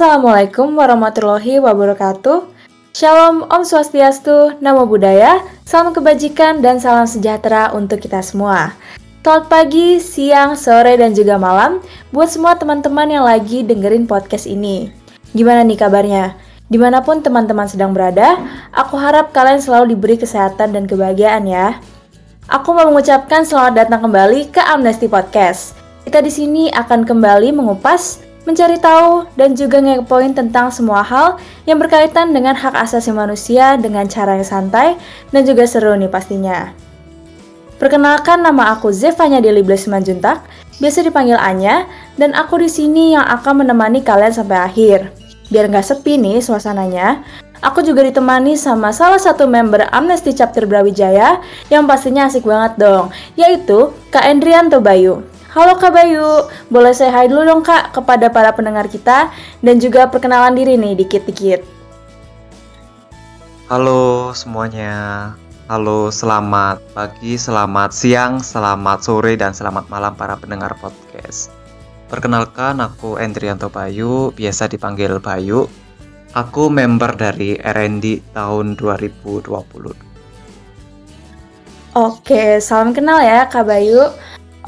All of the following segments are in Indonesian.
Assalamualaikum warahmatullahi wabarakatuh. Shalom, Om Swastiastu, Namo Buddhaya, salam kebajikan dan salam sejahtera untuk kita semua. Selamat pagi, siang, sore, dan juga malam buat semua teman-teman yang lagi dengerin podcast ini. Gimana nih kabarnya? Di mana pun teman-teman sedang berada, aku harap kalian selalu diberi kesehatan dan kebahagiaan ya. Aku mau mengucapkan selamat datang kembali ke Amnesty Podcast. Kita di sini akan kembali mengupas mencari tahu, dan juga ngepoin tentang semua hal yang berkaitan dengan hak asasi manusia dengan cara yang santai dan juga seru nih pastinya. Perkenalkan nama aku Zevanya Deli Blesimanjuntak, biasa dipanggil Anya, dan aku di sini yang akan menemani kalian sampai akhir. Biar nggak sepi nih suasananya, aku juga ditemani sama salah satu member Amnesty Chapter Brawijaya yang pastinya asik banget dong, yaitu Kak Endrianto Bayu. Halo Kak Bayu, boleh saya hai dulu dong Kak kepada para pendengar kita dan juga perkenalan diri nih dikit-dikit. Halo semuanya, halo selamat pagi, selamat siang, selamat sore, dan selamat malam para pendengar podcast. Perkenalkan aku Endrianto Bayu, biasa dipanggil Bayu. Aku member dari R&D tahun 2020. Oke, salam kenal ya Kak Bayu.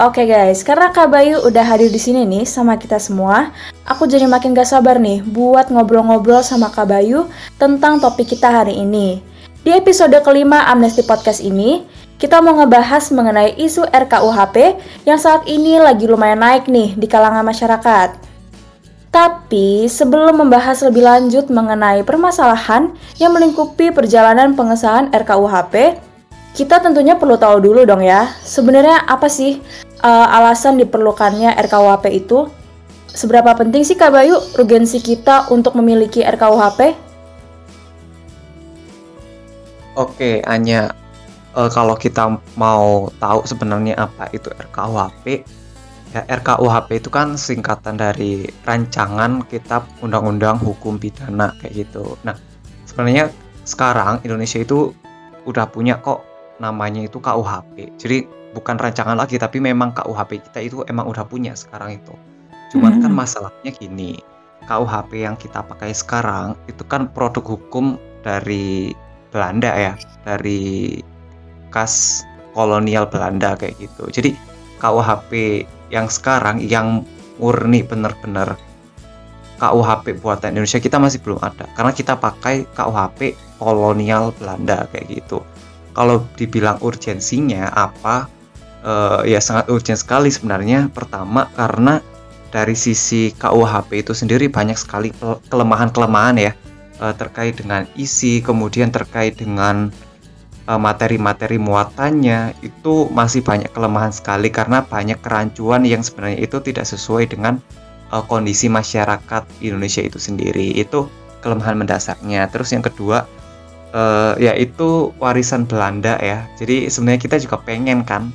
Oke guys, karena Kak Bayu udah hadir di sini nih sama kita semua, aku jadi makin gak sabar nih buat ngobrol-ngobrol sama Kak Bayu tentang topik kita hari ini. Di episode kelima Amnesty Podcast ini, kita mau ngebahas mengenai isu RKUHP yang saat ini lagi lumayan naik nih di kalangan masyarakat. Tapi sebelum membahas lebih lanjut mengenai permasalahan yang melingkupi perjalanan pengesahan RKUHP, kita tentunya perlu tahu dulu dong ya, sebenarnya apa sih uh, alasan diperlukannya RKUHP itu? Seberapa penting sih Kak Bayu urgensi kita untuk memiliki RKUHP? Oke, Anya, uh, kalau kita mau tahu sebenarnya apa itu RKUHP, ya RKUHP itu kan singkatan dari rancangan kitab undang-undang hukum pidana kayak gitu. Nah, sebenarnya sekarang Indonesia itu udah punya kok namanya itu KUHP. Jadi bukan rancangan lagi tapi memang KUHP kita itu emang udah punya sekarang itu. Cuman kan hmm. masalahnya gini, KUHP yang kita pakai sekarang itu kan produk hukum dari Belanda ya, dari kas kolonial Belanda kayak gitu. Jadi KUHP yang sekarang yang murni bener-bener KUHP buatan Indonesia kita masih belum ada karena kita pakai KUHP kolonial Belanda kayak gitu kalau dibilang urgensinya apa uh, ya sangat urgent sekali sebenarnya. Pertama karena dari sisi KUHP itu sendiri banyak sekali kelemahan-kelemahan ya uh, terkait dengan isi kemudian terkait dengan eh, materi-materi uh, muatannya itu masih banyak kelemahan sekali karena banyak kerancuan yang sebenarnya itu tidak sesuai dengan uh, kondisi masyarakat Indonesia itu sendiri. Itu kelemahan mendasarnya. Terus yang kedua uh, ya itu warisan Belanda ya. Jadi sebenarnya kita juga pengen kan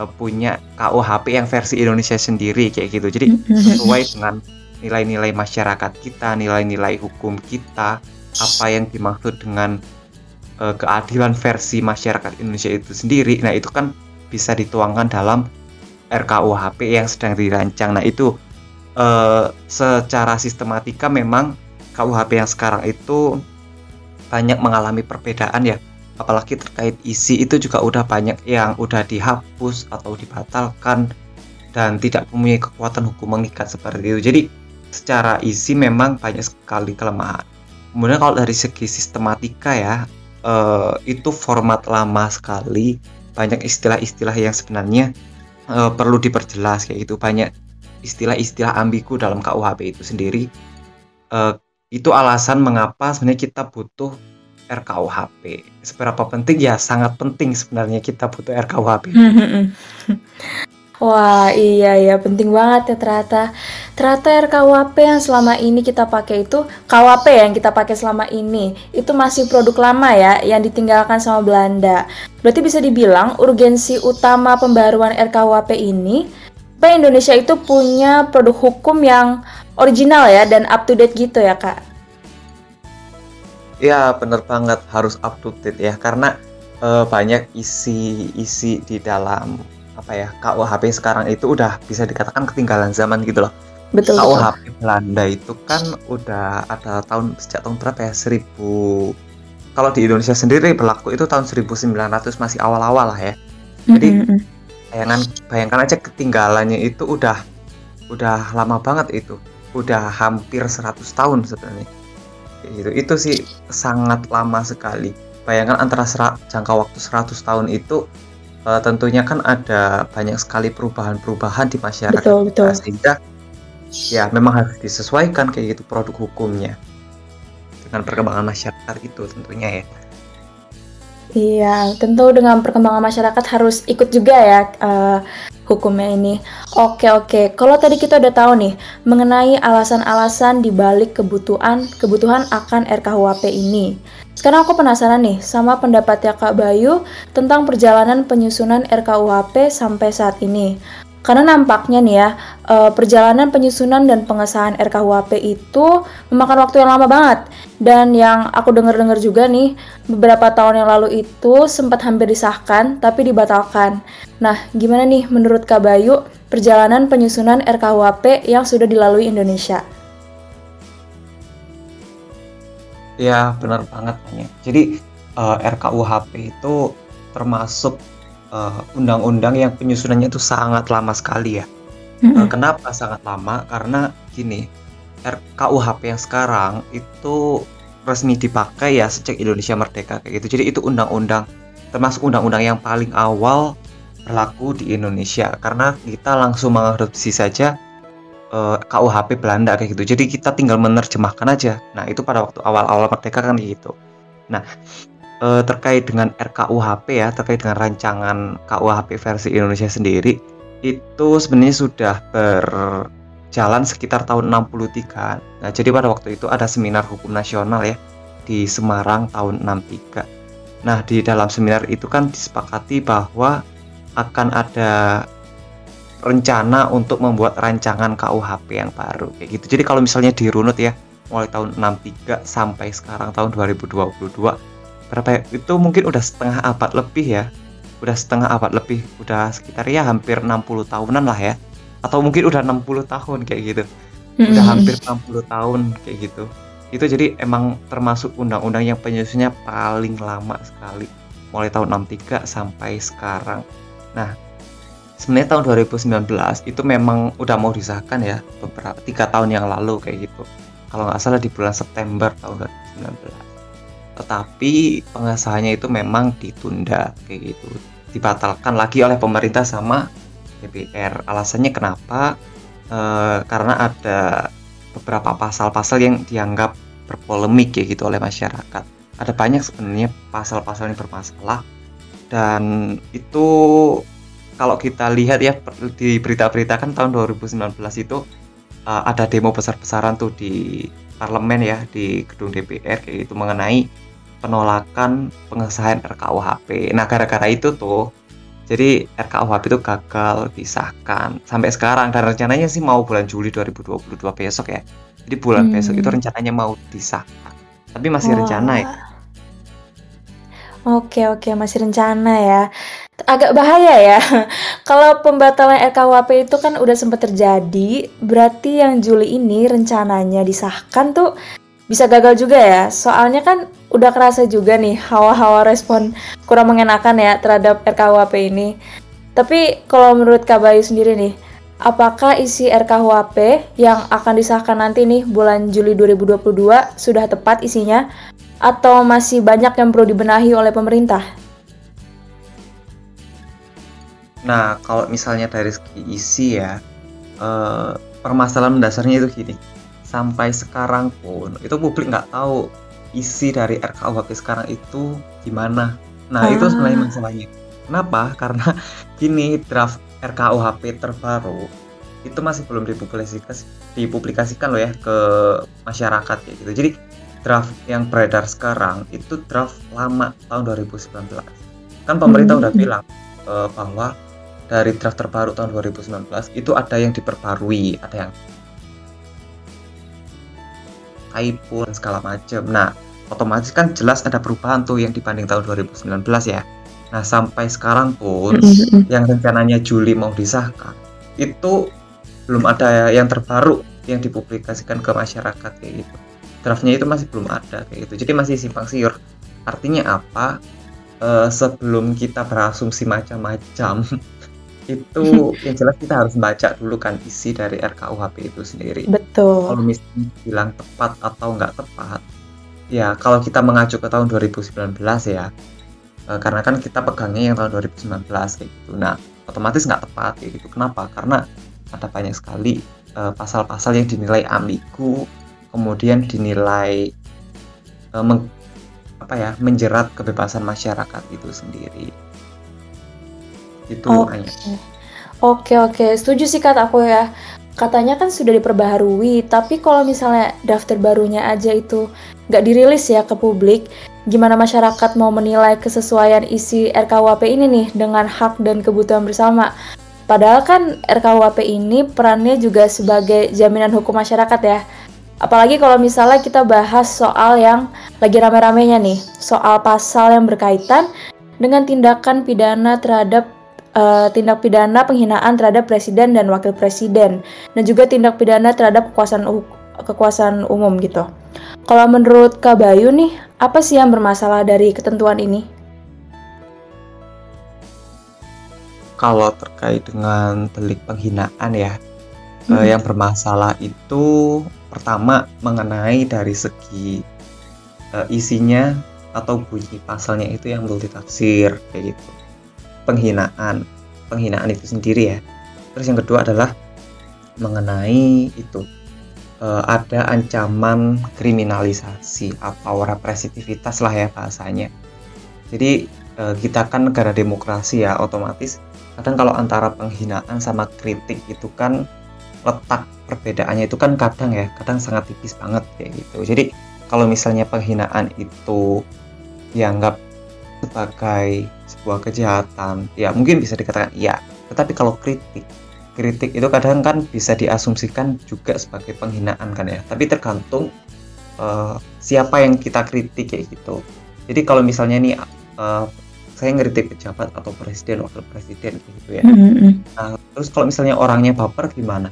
uh, punya KUHP yang versi Indonesia sendiri kayak gitu. Jadi sesuai dengan nilai-nilai masyarakat kita, nilai-nilai hukum kita, apa yang dimaksud dengan uh, keadilan versi masyarakat Indonesia itu sendiri. Nah, itu kan bisa dituangkan dalam RKUHP yang sedang dirancang. Nah, itu uh, secara sistematika memang KUHP yang sekarang itu banyak mengalami perbedaan ya apalagi terkait isi itu juga udah banyak yang udah dihapus atau dibatalkan dan tidak mempunyai kekuatan hukum mengikat seperti itu. Jadi secara isi memang banyak sekali kelemahan. Kemudian kalau dari segi sistematika ya eh, itu format lama sekali. Banyak istilah-istilah yang sebenarnya eh, perlu diperjelas kayak gitu banyak istilah-istilah ambigu dalam KUHP itu sendiri. Eh, itu alasan mengapa sebenarnya kita butuh RKUHP. Seberapa penting? Ya sangat penting sebenarnya kita butuh RKUHP. Wah iya ya penting banget ya ternyata. Ternyata RKUHP yang selama ini kita pakai itu KUHP yang kita pakai selama ini Itu masih produk lama ya yang ditinggalkan sama Belanda. Berarti bisa dibilang urgensi utama pembaruan RKUHP ini Indonesia itu punya produk hukum yang original ya dan up to date gitu ya kak Ya bener banget harus up to date ya karena uh, banyak isi-isi di dalam apa ya KUHP sekarang itu udah bisa dikatakan ketinggalan zaman gitu loh. betul, KUHP Belanda itu kan udah ada tahun sejak tahun berapa ya? 1000 kalau di Indonesia sendiri berlaku itu tahun 1900 masih awal-awal lah ya. Jadi Mm, mm, mm. bayangkan bayangkan aja ketinggalannya itu udah udah lama banget itu. Udah hampir 100 tahun sebenarnya. Gitu. Itu sih sangat lama sekali. Bayangkan antara sera- jangka waktu 100 tahun itu eh, tentunya kan ada banyak sekali perubahan-perubahan di masyarakat betul betul. Sehingga ya memang harus disesuaikan kayak gitu produk hukumnya dengan perkembangan masyarakat itu tentunya ya. Iya, tentu dengan perkembangan masyarakat harus ikut juga ya eh, hukumnya ini. Oke, oke. Kalau tadi kita udah tahu nih mengenai alasan-alasan di balik kebutuhan kebutuhan akan RKUHP ini. Sekarang aku penasaran nih sama pendapatnya Kak Bayu tentang perjalanan penyusunan RKUHP sampai saat ini. Karena nampaknya nih ya, eh, perjalanan penyusunan dan pengesahan RKUHP itu memakan waktu yang lama banget. Dan yang aku dengar-dengar juga nih, beberapa tahun yang lalu itu sempat hampir disahkan tapi dibatalkan. Nah, gimana nih menurut Kak Bayu perjalanan penyusunan RKUHP yang sudah dilalui Indonesia? Ya benar banget. Jadi eh, RKUHP itu termasuk eh, undang-undang yang penyusunannya itu sangat lama sekali ya. Eh, kenapa sangat lama? Karena gini, RKUHP yang sekarang itu resmi dipakai ya sejak Indonesia merdeka kayak gitu. Jadi itu undang-undang termasuk undang-undang yang paling awal berlaku di Indonesia karena kita langsung mengadopsi saja eh, KUHP Belanda kayak gitu. Jadi kita tinggal menerjemahkan aja. Nah, itu pada waktu awal-awal merdeka kan gitu. Nah, eh, terkait dengan RKUHP ya, terkait dengan rancangan KUHP versi Indonesia sendiri itu sebenarnya sudah berjalan sekitar tahun 63. Nah, jadi pada waktu itu ada seminar hukum nasional ya di Semarang tahun 63. Nah, di dalam seminar itu kan disepakati bahwa akan ada rencana untuk membuat rancangan KUHP yang baru kayak gitu. Jadi kalau misalnya dirunut ya mulai tahun 63 sampai sekarang tahun 2022 berapa ya? Itu mungkin udah setengah abad lebih ya. Udah setengah abad lebih, udah sekitar ya hampir 60 tahunan lah ya. Atau mungkin udah 60 tahun kayak gitu. Udah hampir 60 tahun kayak gitu. Itu jadi emang termasuk undang-undang yang penyusunnya paling lama sekali. Mulai tahun 63 sampai sekarang. Nah, sebenarnya tahun 2019 itu memang udah mau disahkan ya beberapa tiga tahun yang lalu kayak gitu kalau nggak salah di bulan September tahun 2019 tetapi pengesahannya itu memang ditunda kayak gitu. Dibatalkan lagi oleh pemerintah sama DPR. Alasannya kenapa? Eh, karena ada beberapa pasal-pasal yang dianggap berpolemik kayak gitu oleh masyarakat. Ada banyak sebenarnya pasal-pasal yang bermasalah. Dan itu kalau kita lihat ya di berita-berita kan tahun 2019 itu uh, ada demo besar-besaran tuh di parlemen ya di gedung DPR kayak gitu mengenai penolakan pengesahan RKUHP. Nah gara-gara itu tuh jadi RKUHP itu gagal disahkan sampai sekarang dan rencananya sih mau bulan Juli 2022 besok ya. Jadi bulan Hmm. besok itu rencananya mau disahkan. Tapi masih rencana ya. Oke oke masih rencana ya. Agak bahaya ya. Kalau pembatalan RKUHP itu kan udah sempat terjadi, berarti yang Juli ini rencananya disahkan tuh bisa gagal juga ya. Soalnya kan udah kerasa juga nih hawa-hawa respon kurang mengenakan ya terhadap RKUHP ini. Tapi kalau menurut Kak Bayu sendiri nih, apakah isi RKUHP yang akan disahkan nanti nih bulan Juli 2022 sudah tepat isinya atau masih banyak yang perlu dibenahi oleh pemerintah? Nah, kalau misalnya dari isi ya, eh, permasalahan mendasarnya itu gini. Sampai sekarang pun, itu publik nggak tahu isi dari RKUHP sekarang itu gimana. Nah, itu Ah. sebenarnya masalahnya. Kenapa? Karena gini, draft RKUHP terbaru itu masih belum dipublikasikan, dipublikasikan loh ya ke masyarakat kayak gitu. Jadi draft yang beredar sekarang itu draft lama tahun 2019. Kan pemerintah Hmm. udah bilang eh, bahwa dari draft terbaru tahun 2019 itu ada yang diperbarui, ada yang dan segala macam. Nah, otomatis kan jelas ada perubahan tuh yang dibanding tahun 2019 ya. Nah, sampai sekarang pun yang rencananya Juli mau disahkan itu belum ada yang terbaru yang dipublikasikan ke masyarakat kayak gitu. Draftnya itu masih belum ada kayak gitu. Jadi masih simpang siur. Artinya apa? Uh, sebelum kita berasumsi macam-macam itu yang jelas kita harus baca dulu kan isi dari RKUHP itu sendiri. Betul. Kalau misalnya bilang tepat atau nggak tepat, ya kalau kita mengacu ke tahun 2019 ya, e, karena kan kita pegangnya yang tahun 2019 kayak gitu. Nah, otomatis nggak tepat kayak gitu. Kenapa? Karena ada banyak sekali e, pasal-pasal yang dinilai ambigu, kemudian dinilai e, meng, apa ya menjerat kebebasan masyarakat itu sendiri itu Oke. Okay. Oke oke, setuju sih kata aku ya. Katanya kan sudah diperbaharui, tapi kalau misalnya daftar barunya aja itu nggak dirilis ya ke publik, gimana masyarakat mau menilai kesesuaian isi RKUHP ini nih dengan hak dan kebutuhan bersama? Padahal kan RKUHP ini perannya juga sebagai jaminan hukum masyarakat ya. Apalagi kalau misalnya kita bahas soal yang lagi rame-ramenya nih, soal pasal yang berkaitan dengan tindakan pidana terhadap uh, tindak pidana penghinaan terhadap presiden dan wakil presiden dan juga tindak pidana terhadap kekuasaan kekuasaan umum gitu. Kalau menurut Kak Bayu nih, apa sih yang bermasalah dari ketentuan ini? Kalau terkait dengan delik penghinaan ya, hmm. eh, yang bermasalah itu pertama mengenai dari segi eh, isinya atau bunyi pasalnya itu yang multitafsir kayak gitu penghinaan penghinaan itu sendiri ya. Terus yang kedua adalah mengenai itu uh, ada ancaman kriminalisasi atau represitivitas lah ya bahasanya. Jadi uh, kita kan negara demokrasi ya otomatis kadang kalau antara penghinaan sama kritik itu kan letak perbedaannya itu kan kadang ya kadang sangat tipis banget kayak gitu. Jadi kalau misalnya penghinaan itu dianggap sebagai sebuah kejahatan. Ya mungkin bisa dikatakan iya. Tetapi kalau kritik kritik itu kadang kan bisa diasumsikan juga sebagai penghinaan kan ya. Tapi tergantung uh, siapa yang kita kritik kayak gitu. Jadi kalau misalnya nih uh, saya ngeritik pejabat atau presiden wakil presiden gitu ya. Mm-hmm. nah terus kalau misalnya orangnya baper gimana?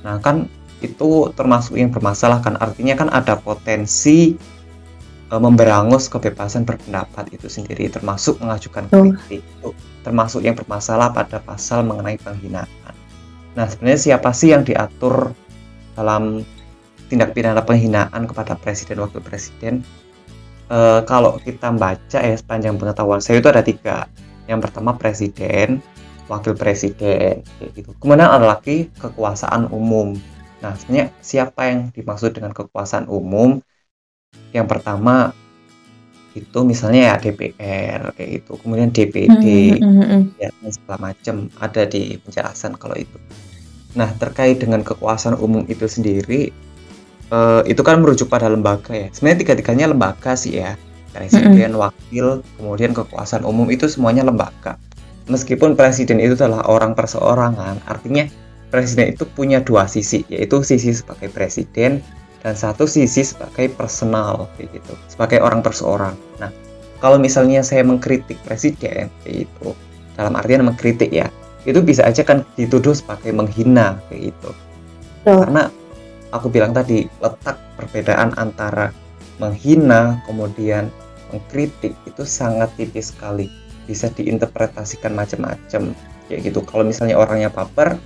Nah kan itu termasuk yang bermasalah kan. Artinya kan ada potensi uh, memberangus kebebasan berpendapat itu sendiri termasuk mengajukan kritik itu termasuk yang bermasalah pada pasal mengenai penghinaan. Nah sebenarnya siapa sih yang diatur dalam tindak pidana penghinaan kepada presiden wakil presiden? Uh, kalau kita baca ya sepanjang pengetahuan saya itu ada tiga. Yang pertama presiden, wakil presiden, kayak gitu. Kemudian ada lagi kekuasaan umum. Nah sebenarnya siapa yang dimaksud dengan kekuasaan umum? Yang pertama itu misalnya ya DPR kayak gitu. Kemudian DPD mm -hmm. ya segala macam ada di penjelasan kalau itu. Nah terkait dengan kekuasaan umum itu sendiri uh, itu kan merujuk pada lembaga ya. Sebenarnya tiga-tiganya lembaga sih ya. Presiden mm -hmm. wakil kemudian kekuasaan umum itu semuanya lembaga. Meskipun presiden itu adalah orang perseorangan artinya presiden itu punya dua sisi yaitu sisi sebagai presiden dan satu sisi sebagai personal kayak gitu. Sebagai orang perseorang. Nah kalau misalnya saya mengkritik presiden kayak itu dalam artian mengkritik ya itu bisa aja kan dituduh sebagai menghina kayak gitu. Oh. karena aku bilang tadi letak perbedaan antara menghina kemudian mengkritik itu sangat tipis sekali. Bisa diinterpretasikan macam-macam kayak gitu. Kalau misalnya orangnya baper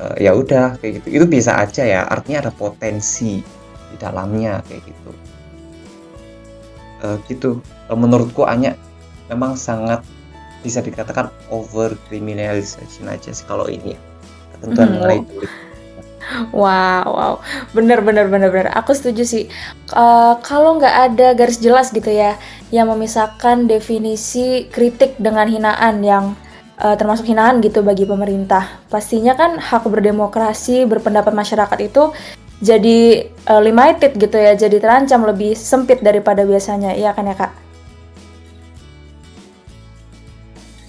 uh, ya udah kayak gitu itu bisa aja ya artinya ada potensi di dalamnya kayak gitu uh, gitu uh, menurutku hanya memang sangat bisa dikatakan over criminalization aja sih kalau ini ya ketentuan mm. mengenai delik Wow, wow, bener bener bener bener. Aku setuju sih. Uh, kalau nggak ada garis jelas gitu ya, yang memisahkan definisi kritik dengan hinaan yang uh, termasuk hinaan gitu bagi pemerintah. Pastinya kan hak berdemokrasi, berpendapat masyarakat itu jadi uh, limited gitu ya, jadi terancam lebih sempit daripada biasanya, iya kan ya kak?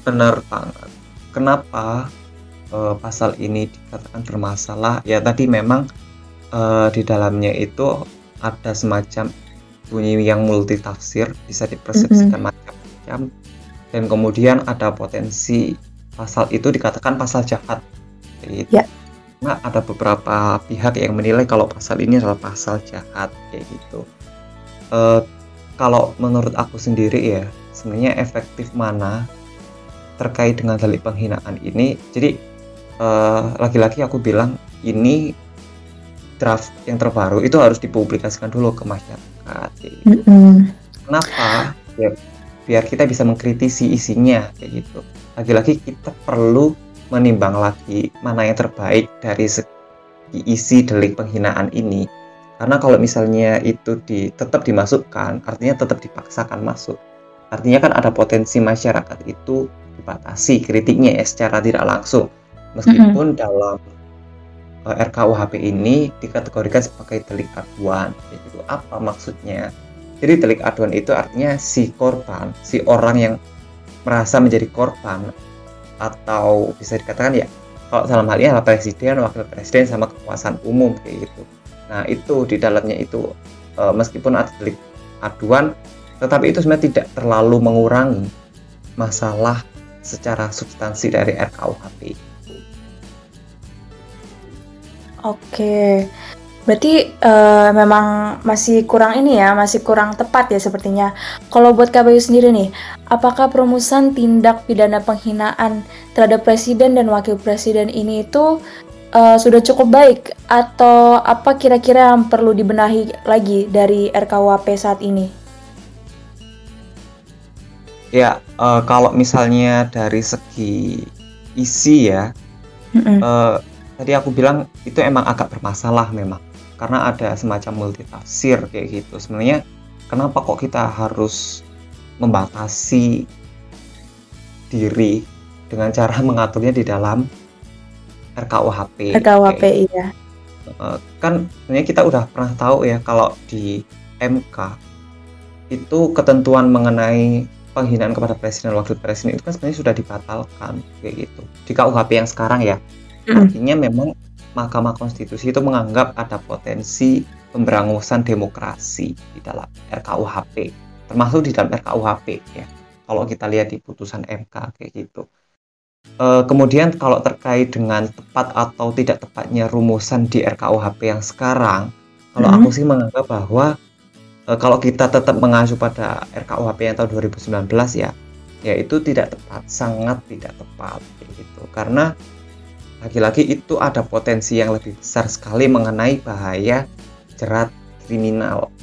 Benar banget. Kenapa uh, pasal ini dikatakan bermasalah? Ya tadi memang uh, di dalamnya itu ada semacam bunyi yang multitafsir, bisa dipersepsikan mm -hmm. macam-macam dan kemudian ada potensi pasal itu dikatakan pasal jahat. Gitu. Ya. karena ada beberapa pihak yang menilai kalau pasal ini adalah pasal jahat kayak gitu. Uh, kalau menurut aku sendiri ya, sebenarnya efektif mana terkait dengan delik penghinaan ini. Jadi uh, lagi-lagi aku bilang ini draft yang terbaru itu harus dipublikasikan dulu ke masyarakat. Mm -hmm. Kenapa? Ya, biar kita bisa mengkritisi isinya kayak gitu. Lagi-lagi kita perlu menimbang lagi mana yang terbaik dari segi isi delik penghinaan ini. Karena kalau misalnya itu di, tetap dimasukkan, artinya tetap dipaksakan masuk. Artinya kan ada potensi masyarakat itu dibatasi kritiknya ya secara tidak langsung. Meskipun mm -hmm. dalam eh, RKUHP ini dikategorikan sebagai delik aduan. Gitu. Apa maksudnya? Jadi delik aduan itu artinya si korban, si orang yang merasa menjadi korban atau bisa dikatakan ya kalau dalam hal ini adalah presiden, wakil presiden sama kekuasaan umum kayak gitu. Nah itu di dalamnya itu e, meskipun ada delik aduan, tetapi itu sebenarnya tidak terlalu mengurangi masalah secara substansi dari RKUHP. Oke, Berarti uh, memang masih kurang ini ya, masih kurang tepat ya sepertinya. Kalau buat KPU sendiri nih, apakah perumusan tindak pidana penghinaan terhadap presiden dan wakil presiden ini itu uh, sudah cukup baik atau apa kira-kira yang perlu dibenahi lagi dari RKUHP saat ini? Ya, uh, kalau misalnya dari segi isi ya, mm -hmm. uh, tadi aku bilang itu emang agak bermasalah memang karena ada semacam multitafsir kayak gitu. Sebenarnya kenapa kok kita harus membatasi diri dengan cara mengaturnya di dalam RKUHP RKUHP iya. Kan sebenarnya kita udah pernah tahu ya kalau di MK itu ketentuan mengenai penghinaan kepada presiden dan wakil presiden itu kan sebenarnya sudah dibatalkan kayak gitu. Di KUHP yang sekarang ya. Artinya memang Mahkamah Konstitusi itu menganggap ada potensi pemberangusan demokrasi di dalam RKUHP, termasuk di dalam RKUHP ya. Kalau kita lihat di putusan MK kayak gitu. E, kemudian kalau terkait dengan tepat atau tidak tepatnya rumusan di RKUHP yang sekarang, kalau hmm. aku sih menganggap bahwa e, kalau kita tetap mengacu pada RKUHP yang tahun 2019 ya, ya itu tidak tepat, sangat tidak tepat gitu. Karena lagi-lagi itu ada potensi yang lebih besar sekali mengenai bahaya jerat kriminal.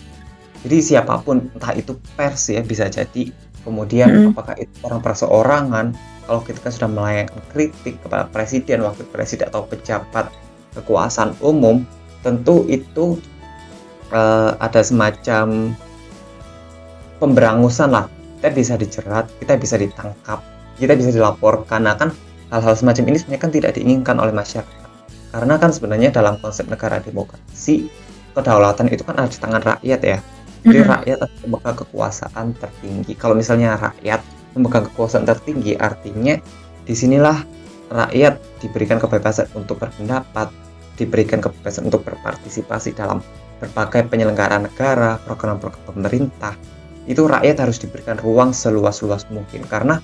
Jadi siapa pun, entah itu pers ya bisa jadi, kemudian mm -hmm. apakah itu orang perseorangan, kalau kita kan sudah melayangkan kritik kepada presiden, wakil presiden atau pejabat kekuasaan umum, tentu itu uh, ada semacam pemberangusan lah. Kita bisa dijerat, kita bisa ditangkap, kita bisa dilaporkan. Nah kan hal-hal semacam ini sebenarnya kan tidak diinginkan oleh masyarakat. Karena kan sebenarnya dalam konsep negara demokrasi kedaulatan itu kan ada di tangan rakyat ya. Jadi mm -hmm. rakyat memegang kekuasaan tertinggi. Kalau misalnya rakyat memegang kekuasaan tertinggi artinya di sinilah rakyat diberikan kebebasan untuk berpendapat diberikan kebebasan untuk berpartisipasi dalam berbagai penyelenggaraan negara program-program pemerintah. Itu rakyat harus diberikan ruang seluas-luas mungkin. Karena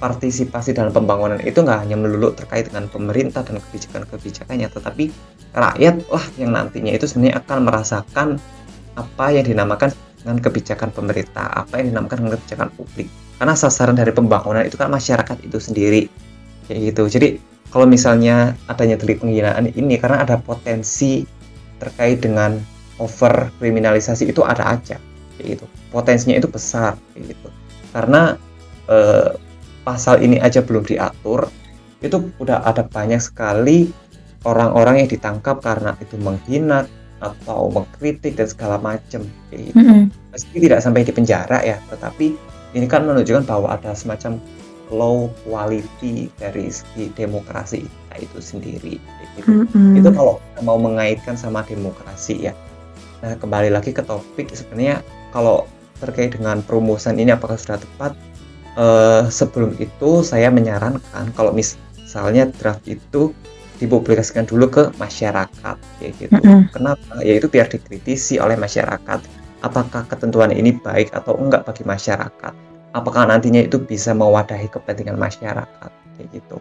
partisipasi dalam pembangunan itu nggak hanya melulu terkait dengan pemerintah dan kebijakan-kebijakannya, tetapi rakyat lah yang nantinya itu sebenarnya akan merasakan apa yang dinamakan dengan kebijakan pemerintah, apa yang dinamakan dengan kebijakan publik. Karena sasaran dari pembangunan itu kan masyarakat itu sendiri, kayak gitu. Jadi kalau misalnya adanya delik penghinaan ini karena ada potensi terkait dengan over kriminalisasi itu ada aja, kayak gitu. Potensinya itu besar, kayak gitu. Karena eh, pasal ini aja belum diatur itu udah ada banyak sekali orang-orang yang ditangkap karena itu menghina atau mengkritik dan segala macam gitu. Mm -hmm. Meski tidak sampai di penjara ya, tetapi ini kan menunjukkan bahwa ada semacam low quality dari segi demokrasi kita itu sendiri. Gitu. Mm -hmm. Itu kalau mau mengaitkan sama demokrasi ya. Nah kembali lagi ke topik sebenarnya kalau terkait dengan perumusan ini apakah sudah tepat? Uh, sebelum itu saya menyarankan kalau misalnya draft itu dipublikasikan dulu ke masyarakat kayak gitu. Mm -hmm. Kenapa? Yaitu biar dikritisi oleh masyarakat apakah ketentuan ini baik atau enggak bagi masyarakat. Apakah nantinya itu bisa mewadahi kepentingan masyarakat kayak gitu.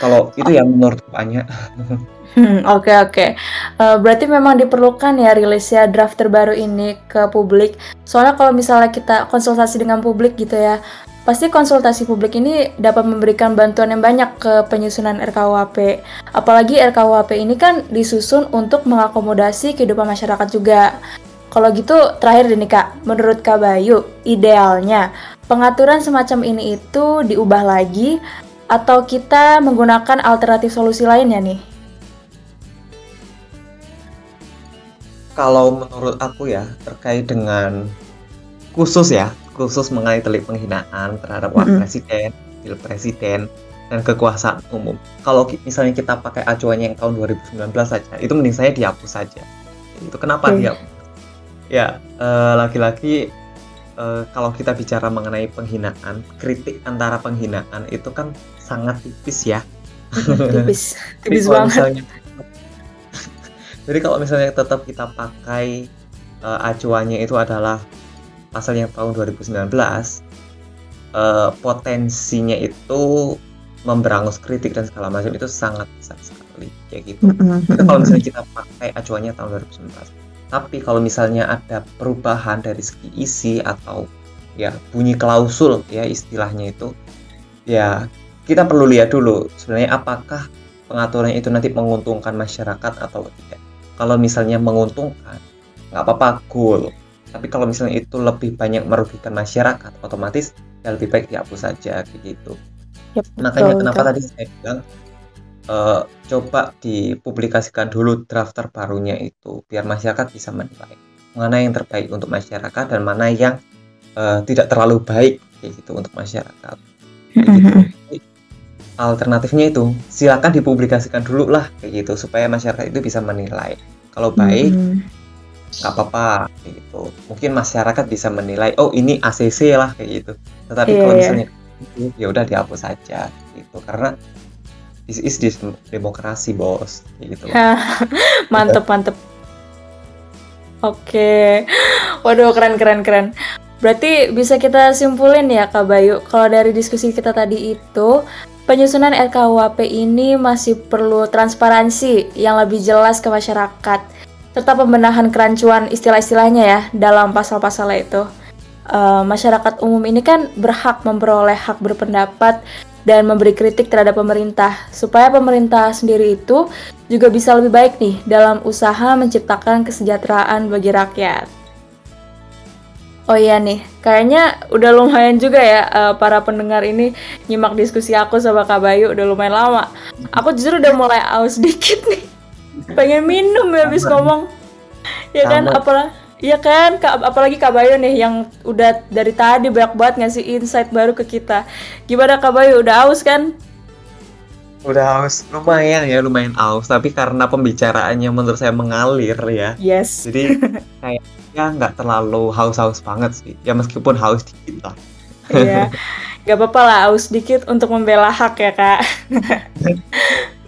Kalau itu yang menurut banyak. Oke oke. Uh, berarti memang diperlukan ya rilisnya draft terbaru ini ke publik. Soalnya kalau misalnya kita konsultasi dengan publik gitu ya, pasti konsultasi publik ini dapat memberikan bantuan yang banyak ke penyusunan RKUHP. Apalagi RKUHP ini kan disusun untuk mengakomodasi kehidupan masyarakat juga. Kalau gitu terakhir nih Kak, menurut Kak Bayu, idealnya pengaturan semacam ini itu diubah lagi atau kita menggunakan alternatif solusi lainnya nih? Kalau menurut aku ya terkait dengan khusus ya khusus mengenai delik penghinaan terhadap wakil mm -hmm. presiden, wakil presiden dan kekuasaan umum. Kalau misalnya kita pakai acuannya yang tahun 2019 saja, itu mending saya dihapus saja. Itu kenapa okay. dihapus? Ya, eh, lagi-lagi uh, kalau kita bicara mengenai penghinaan, kritik antara penghinaan itu kan sangat tipis ya. tipis, tipis banget. Misalnya, jadi kalau misalnya tetap kita pakai uh, acuannya itu adalah pasal yang tahun 2019, uh, potensinya itu memberangus kritik dan segala macam itu sangat besar sekali kayak gitu. Itu kalau misalnya kita pakai acuannya tahun 2019 tapi kalau misalnya ada perubahan dari segi isi atau ya bunyi klausul ya istilahnya itu ya kita perlu lihat dulu sebenarnya apakah pengaturan itu nanti menguntungkan masyarakat atau tidak. Kalau misalnya menguntungkan, nggak apa-apa, cool. Tapi kalau misalnya itu lebih banyak merugikan masyarakat, otomatis ya lebih baik dihapus saja gitu. Yep, Makanya betul, kenapa betul. tadi saya bilang uh, coba dipublikasikan dulu draft terbarunya itu biar masyarakat bisa menilai mana yang terbaik untuk masyarakat dan mana yang uh, tidak terlalu baik kayak gitu untuk masyarakat. gitu. Alternatifnya itu silakan dipublikasikan dulu lah kayak gitu supaya masyarakat itu bisa menilai. Kalau baik nggak apa-apa kayak gitu. Mungkin masyarakat bisa menilai oh ini ACC lah kayak gitu. Tetapi yeah, kalau iya. misalnya yeah. ya udah dihapus saja gitu karena this is this demokrasi bos? Gitu. Mantep mantep. Oke. Waduh keren keren keren. Berarti bisa kita simpulin ya kak Bayu kalau dari diskusi kita tadi itu penyusunan RKUHP ini masih perlu transparansi yang lebih jelas ke masyarakat serta pembenahan kerancuan istilah-istilahnya ya dalam pasal-pasalnya itu. Uh, masyarakat umum ini kan berhak memperoleh hak berpendapat dan memberi kritik terhadap pemerintah supaya pemerintah sendiri itu juga bisa lebih baik nih dalam usaha menciptakan kesejahteraan bagi rakyat. Oh iya nih, kayaknya udah lumayan juga ya uh, para pendengar ini nyimak diskusi aku sama Kak Bayu udah lumayan lama. Aku justru udah mulai aus dikit nih. Pengen minum ya habis ngomong. Ya kan, apalah Iya kan, Kak, apalagi Kak Bayu nih yang udah dari tadi banyak banget ngasih insight baru ke kita. Gimana Kak Bayu, udah aus kan? Udah aus, lumayan ya, lumayan aus. Tapi karena pembicaraannya menurut saya mengalir ya. Yes. Jadi kayaknya nggak terlalu haus-haus banget sih. Ya meskipun haus dikit lah. Iya, nggak apa-apa lah haus dikit untuk membela hak ya Kak.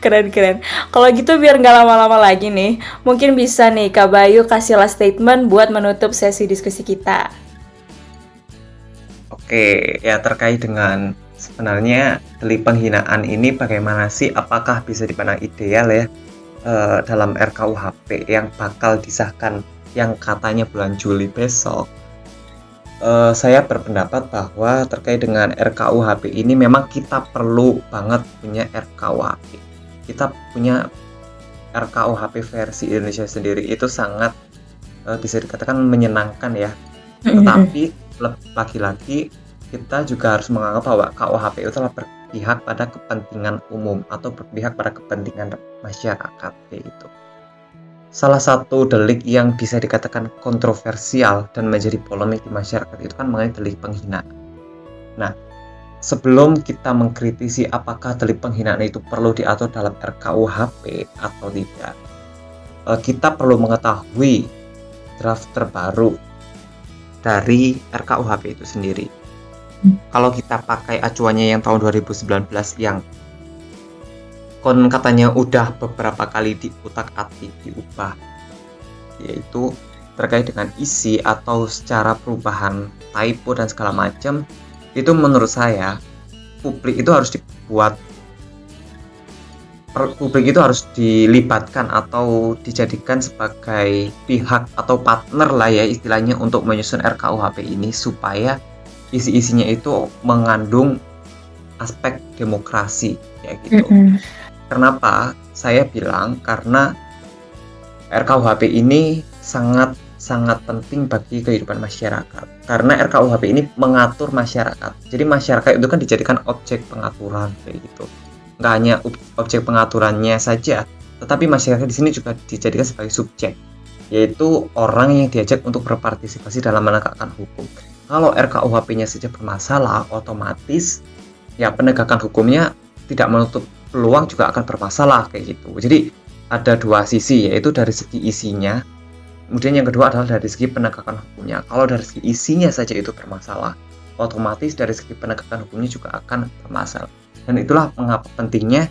keren keren. Kalau gitu biar nggak lama-lama lagi nih, mungkin bisa nih Kak Bayu kasih last statement buat menutup sesi diskusi kita. Oke, ya terkait dengan sebenarnya delik penghinaan ini bagaimana sih? Apakah bisa dipandang ideal ya uh, dalam RKUHP yang bakal disahkan yang katanya bulan Juli besok? Uh, saya berpendapat bahwa terkait dengan RKUHP ini memang kita perlu banget punya RKUHP kita punya RKUHP versi Indonesia sendiri itu sangat uh, bisa dikatakan menyenangkan ya. Tetapi lagi-lagi kita juga harus menganggap bahwa KUHP itu telah berpihak pada kepentingan umum atau berpihak pada kepentingan masyarakat itu. Salah satu delik yang bisa dikatakan kontroversial dan menjadi polemik di masyarakat itu kan mengenai delik penghinaan. Nah, sebelum kita mengkritisi apakah delik penghinaan itu perlu diatur dalam RKUHP atau tidak, eh, kita perlu mengetahui draft terbaru dari RKUHP itu sendiri. Kalau kita pakai acuannya yang tahun 2019 yang kon katanya udah beberapa kali diutak-atik diubah, yaitu terkait dengan isi atau secara perubahan typo dan segala macam itu menurut saya publik itu harus dibuat publik itu harus dilibatkan atau dijadikan sebagai pihak atau partner lah ya istilahnya untuk menyusun RKUHP ini supaya isi-isinya itu mengandung aspek demokrasi ya gitu. Mm -hmm. Kenapa saya bilang karena RKUHP ini sangat sangat penting bagi kehidupan masyarakat karena RKUHP ini mengatur masyarakat. Jadi masyarakat itu kan dijadikan objek pengaturan kayak gitu nggak hanya objek pengaturannya saja, tetapi masyarakat di sini juga dijadikan sebagai subjek, yaitu orang yang diajak untuk berpartisipasi dalam menegakkan hukum. Kalau RKUHP-nya saja bermasalah, otomatis ya penegakan hukumnya tidak menutup peluang juga akan bermasalah kayak gitu. Jadi ada dua sisi yaitu dari segi isinya, kemudian yang kedua adalah dari segi penegakan hukumnya. Kalau dari segi isinya saja itu bermasalah, otomatis dari segi penegakan hukumnya juga akan bermasalah dan itulah mengapa pentingnya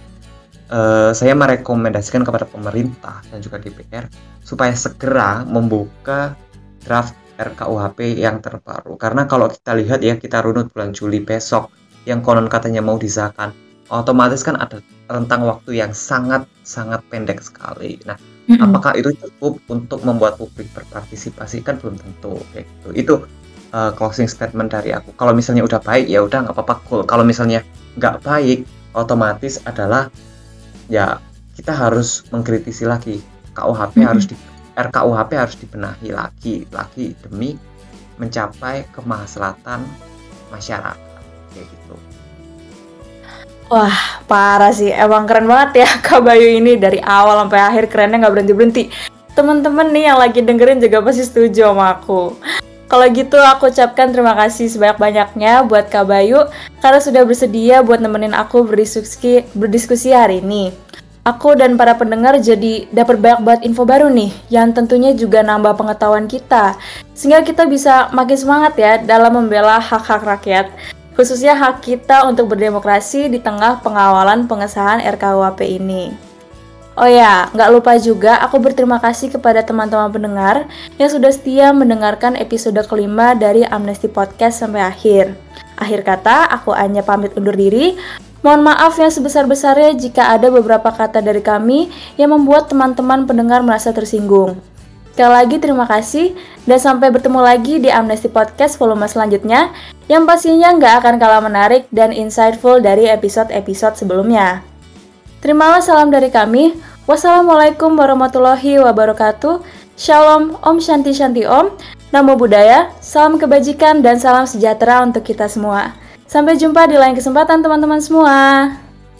uh, saya merekomendasikan kepada pemerintah dan juga DPR supaya segera membuka draft RKUHP yang terbaru karena kalau kita lihat ya kita runut bulan Juli besok yang konon katanya mau disahkan otomatis kan ada rentang waktu yang sangat sangat pendek sekali. Nah, mm -hmm. apakah itu cukup untuk membuat publik berpartisipasi kan belum tentu kayak gitu. Itu uh, closing statement dari aku. Kalau misalnya udah baik ya udah nggak apa-apa cool. Kalau misalnya nggak baik otomatis adalah ya kita harus mengkritisi lagi KUHP hmm. harus di RKUHP harus dibenahi lagi lagi demi mencapai kemaslahatan masyarakat. Wah parah sih emang keren banget ya Kak Bayu ini dari awal sampai akhir kerennya nggak berhenti berhenti. Temen-temen nih yang lagi dengerin juga pasti setuju sama aku. Kalau gitu aku ucapkan terima kasih sebanyak-banyaknya buat Kak Bayu karena sudah bersedia buat nemenin aku berdiskusi, berdiskusi hari ini. Aku dan para pendengar jadi dapat banyak banget info baru nih yang tentunya juga nambah pengetahuan kita. Sehingga kita bisa makin semangat ya dalam membela hak-hak rakyat. Khususnya hak kita untuk berdemokrasi di tengah pengawalan pengesahan RKUHP ini. Oh ya, nggak lupa juga aku berterima kasih kepada teman-teman pendengar yang sudah setia mendengarkan episode kelima dari Amnesty Podcast sampai akhir. Akhir kata, aku hanya pamit undur diri. Mohon maaf yang sebesar-besarnya jika ada beberapa kata dari kami yang membuat teman-teman pendengar merasa tersinggung. Sekali lagi terima kasih dan sampai bertemu lagi di Amnesty Podcast volume selanjutnya yang pastinya nggak akan kalah menarik dan insightful dari episode-episode sebelumnya. Terimalah salam dari kami. Wassalamualaikum warahmatullahi wabarakatuh. Shalom, Om Shanti Shanti Om. Namo Buddhaya, salam kebajikan dan salam sejahtera untuk kita semua. Sampai jumpa di lain kesempatan teman-teman semua.